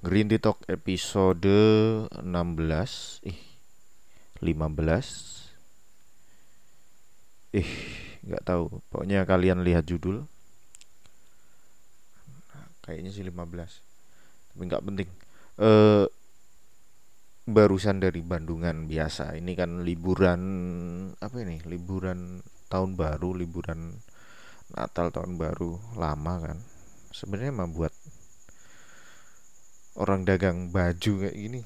Green Tea Talk episode 16 Ih 15 Ih nggak tahu. Pokoknya kalian lihat judul. Kayaknya sih 15 Tapi nggak penting. Eh Barusan dari Bandungan biasa. Ini kan liburan Apa ini? Liburan tahun baru Liburan Natal tahun baru Lama kan. Sebenarnya membuat orang dagang baju kayak gini.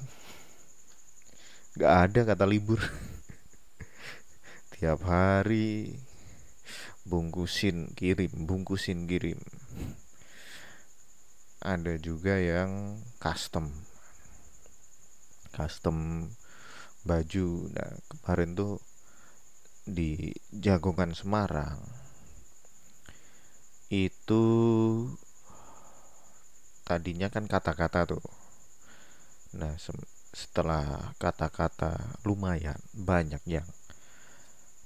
Nggak ada kata libur. Tiap hari bungkusin kirim bungkusin kirim. Ada juga yang custom. Custom baju. Nah kemarin tuh di Jagongan Semarang. Itu tadinya kan kata-kata tuh. Nah, setelah kata-kata lumayan banyak yang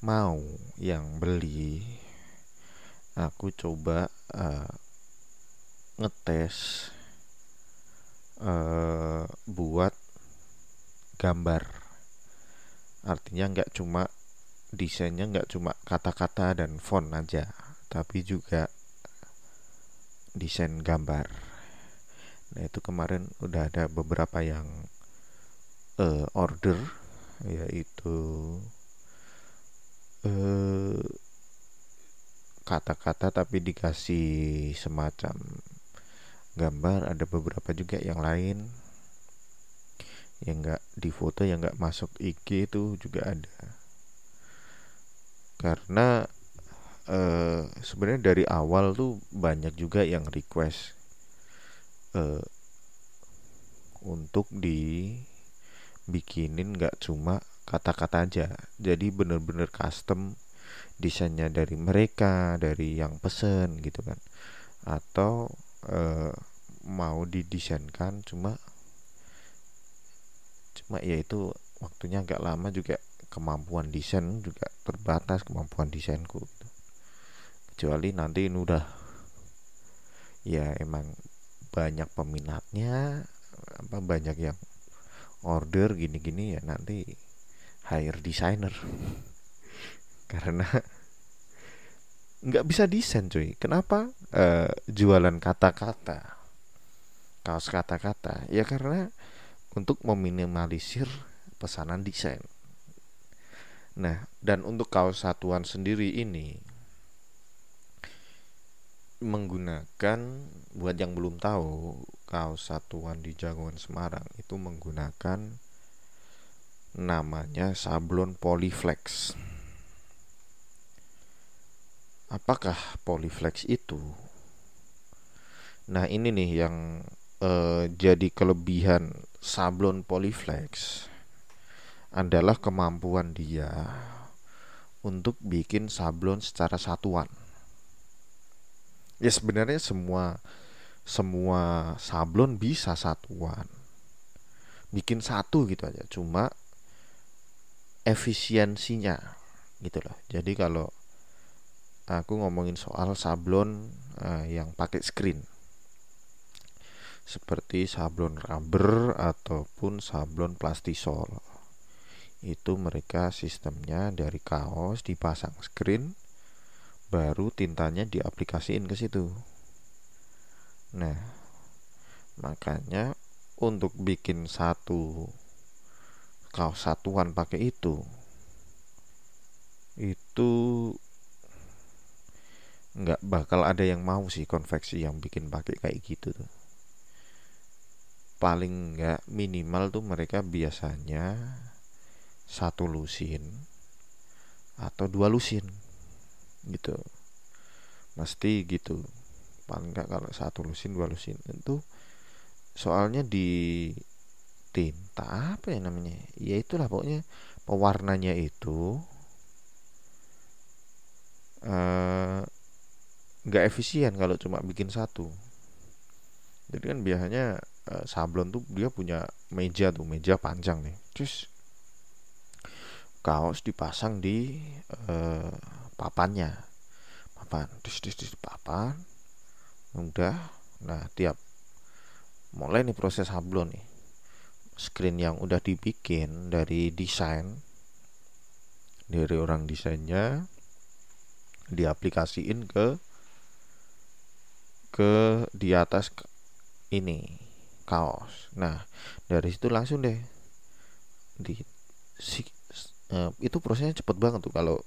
mau yang beli, aku coba uh, ngetes uh, buat gambar. Artinya nggak cuma desainnya nggak cuma kata-kata dan font aja, tapi juga desain gambar. Nah itu kemarin udah ada beberapa yang uh, order yaitu uh, kata-kata tapi dikasih semacam gambar. Ada beberapa juga yang lain yang enggak di foto yang enggak masuk IG itu juga ada. Karena uh, sebenarnya dari awal tuh banyak juga yang request uh, untuk dibikinin nggak cuma kata-kata aja. Jadi bener-bener custom desainnya dari mereka dari yang pesen gitu kan. Atau uh, mau didesainkan cuma cuma ya itu waktunya agak lama juga. Kemampuan desain juga terbatas kemampuan desainku gitu. kecuali nanti ini udah ya emang banyak peminatnya apa banyak yang order gini-gini ya nanti hire designer karena nggak bisa desain cuy. Kenapa? Uh, jualan kata-kata. Kaos kata-kata. Ya karena untuk meminimalisir pesanan desain. Nah dan untuk kaos satuan sendiri ini menggunakan buat yang belum tahu kaos satuan di Jagoan Semarang itu menggunakan namanya sablon Polyflex. Apakah Polyflex itu? Nah, ini nih yang eh, jadi kelebihan sablon Polyflex adalah kemampuan dia untuk bikin sablon secara satuan ya sebenarnya semua semua sablon bisa satuan. Bikin satu gitu aja cuma efisiensinya gitu loh. Jadi kalau aku ngomongin soal sablon uh, yang pakai screen seperti sablon rubber ataupun sablon plastisol itu mereka sistemnya dari kaos dipasang screen baru tintanya diaplikasiin ke situ. Nah, makanya untuk bikin satu kaos satuan pakai itu itu nggak bakal ada yang mau sih konveksi yang bikin pakai kayak gitu tuh paling nggak minimal tuh mereka biasanya satu lusin atau dua lusin gitu. Pasti gitu. Paling nggak kalau satu lusin dua lusin. Itu soalnya di tinta apa ya namanya? Ya itulah pokoknya pewarnanya itu eh, nggak uh, efisien kalau cuma bikin satu. Jadi kan biasanya uh, sablon tuh dia punya meja tuh meja panjang nih. Terus kaos dipasang di uh, papannya. Papan dis dis dis papan. Udah. Nah tiap. Mulai nih proses sablon nih. Screen yang udah dibikin dari desain dari orang desainnya diaplikasiin ke ke di atas ini kaos. Nah dari situ langsung deh. Di si, uh, itu prosesnya cepet banget tuh kalau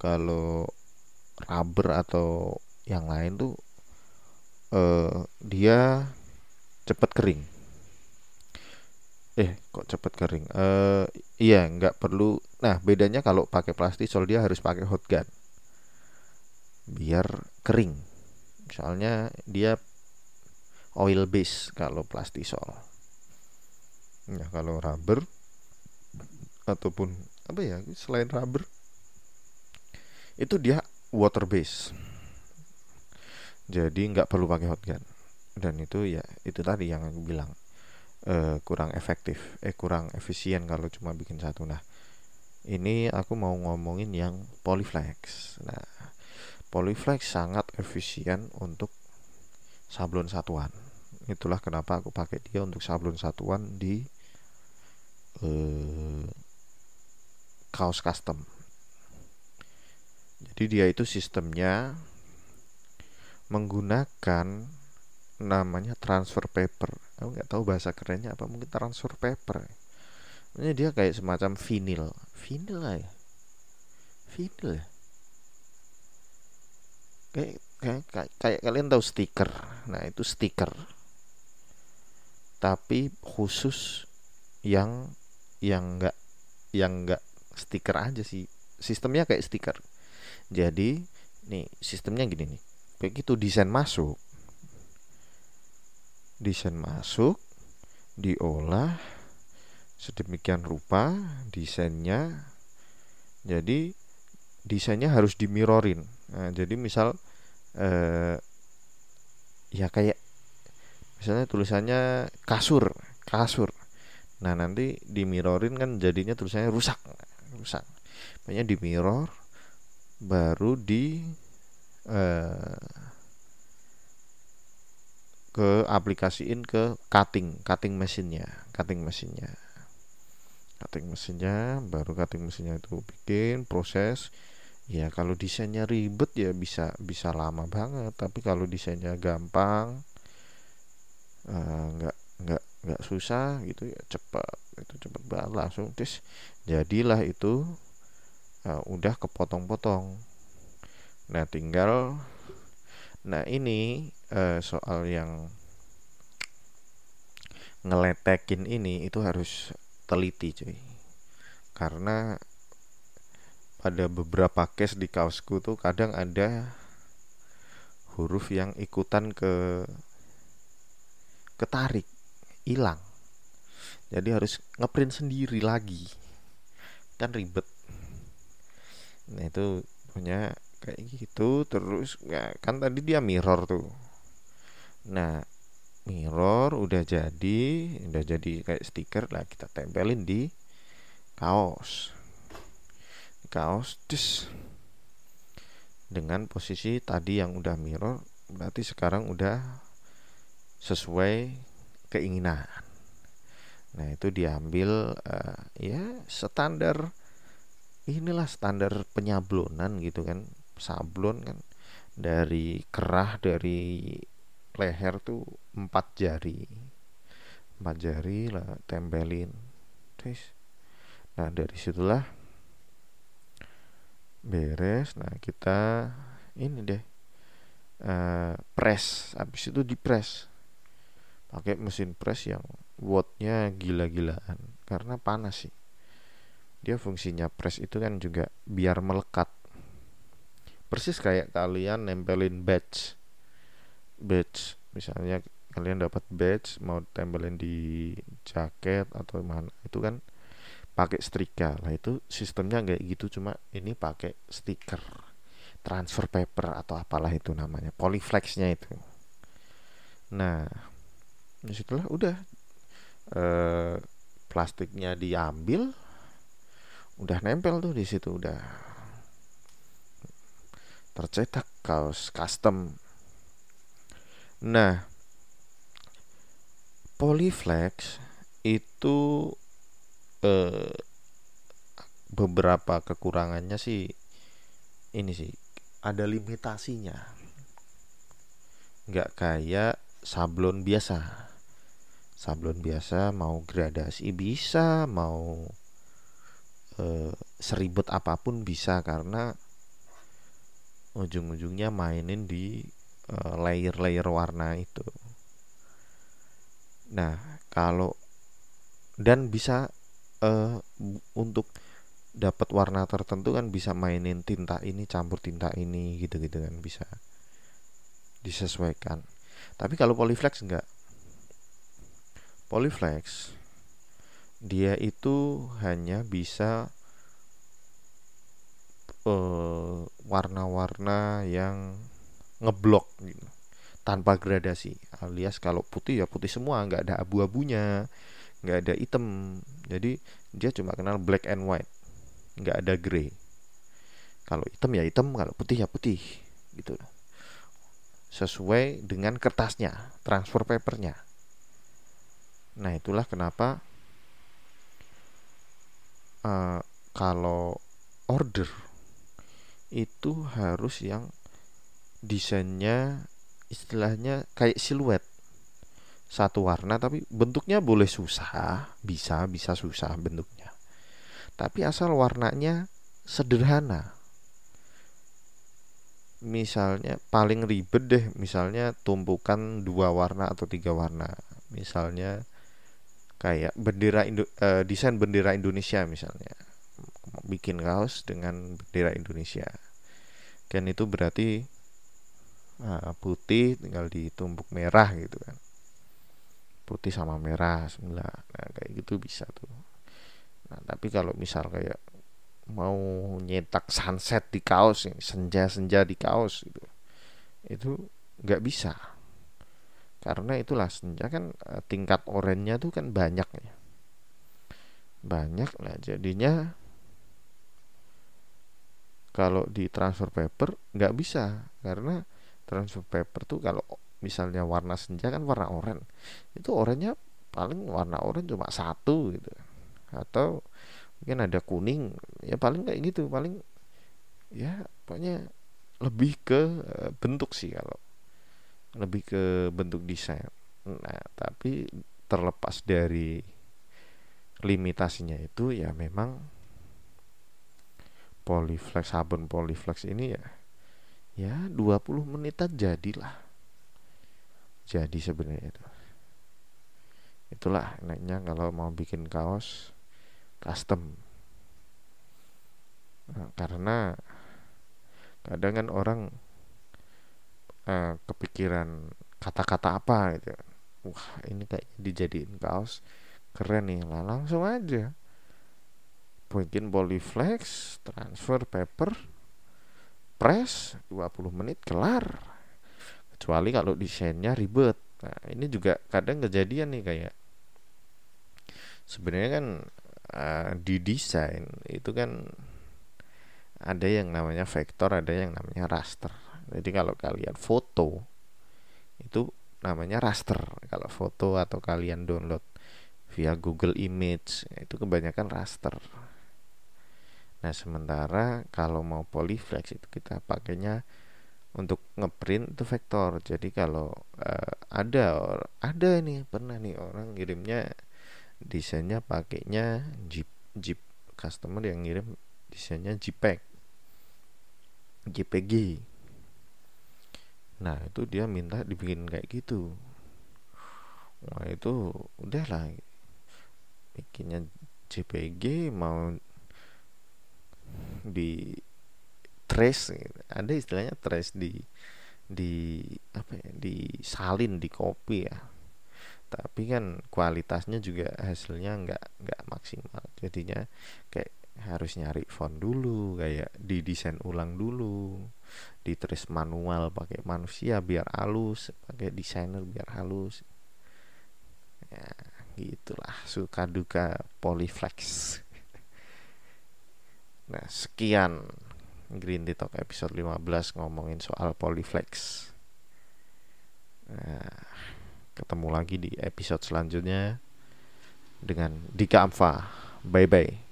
kalau rubber atau yang lain tuh uh, dia cepet kering. Eh kok cepet kering? Uh, iya nggak perlu. Nah bedanya kalau pakai plastisol dia harus pakai hot gun. Biar kering. Soalnya dia oil base kalau plastisol ya kalau rubber ataupun apa ya selain rubber itu dia water base. Jadi nggak perlu pakai hot gun. Dan itu ya itu tadi yang aku bilang uh, kurang efektif eh kurang efisien kalau cuma bikin satu. Nah ini aku mau ngomongin yang polyflex. Nah polyflex sangat efisien untuk sablon satuan. Itulah kenapa aku pakai dia untuk sablon satuan di uh, kaos custom jadi dia itu sistemnya menggunakan namanya transfer paper. Aku nggak tahu bahasa kerennya apa mungkin transfer paper. Ini dia kayak semacam vinil. Vinil lah ya. Vinil ya. Kayak, kayak, kayak, kayak kalian tahu stiker. Nah itu stiker. Tapi khusus yang yang enggak yang enggak stiker aja sih. Sistemnya kayak stiker jadi nih sistemnya gini nih. Begitu desain masuk. Desain masuk diolah sedemikian rupa desainnya. Jadi desainnya harus dimirorin nah, jadi misal eh, ya kayak misalnya tulisannya kasur kasur. Nah nanti dimirorin kan jadinya tulisannya rusak. Rusak. Banyak di mirror baru di eh, ke aplikasiin ke cutting cutting mesinnya cutting mesinnya cutting mesinnya baru cutting mesinnya itu bikin proses. Ya kalau desainnya ribet ya bisa bisa lama banget. Tapi kalau desainnya gampang uh, nggak nggak nggak susah gitu ya cepat itu cepat banget langsung tes jadilah itu uh, udah kepotong-potong. Nah tinggal nah ini uh, soal yang ngeletekin ini itu harus teliti cuy. Karena pada beberapa case di kaosku tuh kadang ada huruf yang ikutan ke ketarik hilang. Jadi harus ngeprint sendiri lagi. Kan ribet nah itu punya kayak gitu terus ya kan tadi dia mirror tuh Nah, mirror udah jadi, udah jadi kayak stiker lah kita tempelin di kaos. Kaos dus dengan posisi tadi yang udah mirror berarti sekarang udah sesuai keinginan. Nah, itu diambil uh, ya standar inilah standar penyablonan gitu kan. Sablon kan dari kerah dari leher tuh empat jari. Empat jari lah tempelin. Terus nah dari situlah beres. Nah kita ini deh uh, press. Habis itu di press. Pakai mesin press yang wattnya gila-gilaan. Karena panas sih dia fungsinya press itu kan juga biar melekat. Persis kayak kalian nempelin badge. Badge misalnya kalian dapat badge mau tempelin di jaket atau mana itu kan pakai setrika lah itu sistemnya nggak gitu cuma ini pakai stiker transfer paper atau apalah itu namanya polyflexnya itu. Nah di situlah udah e, plastiknya diambil udah nempel tuh di situ udah tercetak kaos custom. Nah, polyflex itu eh, beberapa kekurangannya sih ini sih ada limitasinya. Nggak kayak sablon biasa. Sablon biasa mau gradasi bisa mau eh, seribet apa pun bisa karena ujung-ujungnya mainin di eh, layer-layer warna itu. Nah kalau dan bisa uh, untuk dapat warna tertentu kan bisa mainin tinta ini campur tinta ini gitu-gitu kan bisa disesuaikan. Tapi kalau polyflex enggak. Polyflex dia itu hanya bisa uh, warna-warna yang ngeblok gitu tanpa gradasi alias kalau putih ya putih semua nggak ada abu-abunya nggak ada hitam. Jadi dia cuma kenal black and white nggak ada grey. Kalau hitam ya hitam kalau putih ya putih gitu. Sesuai dengan kertasnya transfer papernya. Nah itulah kenapa uh, kalau order itu harus yang desainnya istilahnya kayak siluet. Satu warna tapi bentuknya boleh susah bisa bisa susah bentuknya. Tapi asal warnanya sederhana. Misalnya paling ribet deh misalnya tumpukan dua warna atau tiga warna. Misalnya kayak bendera Indo, uh, desain bendera Indonesia misalnya. Bikin kaos dengan bendera Indonesia. Kan itu berarti uh, putih tinggal ditumpuk merah gitu kan. Putih sama merah sembilan nah kayak gitu bisa tuh. Nah tapi kalau misal kayak mau nyetak sunset di kaos senja senja di kaos gitu itu nggak bisa karena itulah senja kan eh, tingkat orennya tuh kan banyak ya. Banyak lah jadinya kalau di transfer paper nggak bisa. Karena transfer paper tuh kalau misalnya warna senja kan warna oranye. Itu oranye paling warna oranye cuma satu gitu. Atau mungkin ada kuning ya paling kayak gitu. Paling ya pokoknya lebih ke eh, bentuk sih kalau lebih ke bentuk desain. Nah tapi terlepas dari limitasinya itu ya memang polyflex sabun polyflex ini ya ya 20 menitan jadilah. Jadi sebenarnya itu. Itulah enaknya kalau mau bikin kaos custom. Nah, karena kadang kan orang uh, kepikiran kata-kata apa gitu wah ini kayak dijadiin kaos keren nih. Lah langsung aja. Bikin polyflex transfer paper press 20 menit kelar. Kecuali kalau desainnya ribet. Nah ini juga kadang kejadian nih kayak sebenarnya kan uh, di desain itu kan ada yang namanya vektor ada yang namanya raster jadi kalau kalian foto itu namanya raster. Kalau foto atau kalian download via Google Image itu kebanyakan raster. Nah sementara kalau mau polyflex itu kita pakainya untuk ngeprint itu vektor. Jadi kalau uh, ada ada ini pernah nih orang ngirimnya desainnya pakainya jeep jeep customer yang ngirim desainnya JPEG JPG nah itu dia minta dibikin kayak gitu. Wah itu udahlah. Bikinnya JPG mau di trace ada istilahnya trace di di apa ya di salin di kopi ya. Tapi kan kualitasnya juga hasilnya nggak nggak maksimal. Jadinya kayak harus nyari font dulu kayak didesain ulang dulu di trace manual pakai manusia biar halus pakai desainer biar halus. Ya gitulah suka duka polyflex. Nah sekian Green Tea Talk episode 15 ngomongin soal polyflex. Nah, ketemu lagi di episode selanjutnya dengan Dika Amfa. Bye bye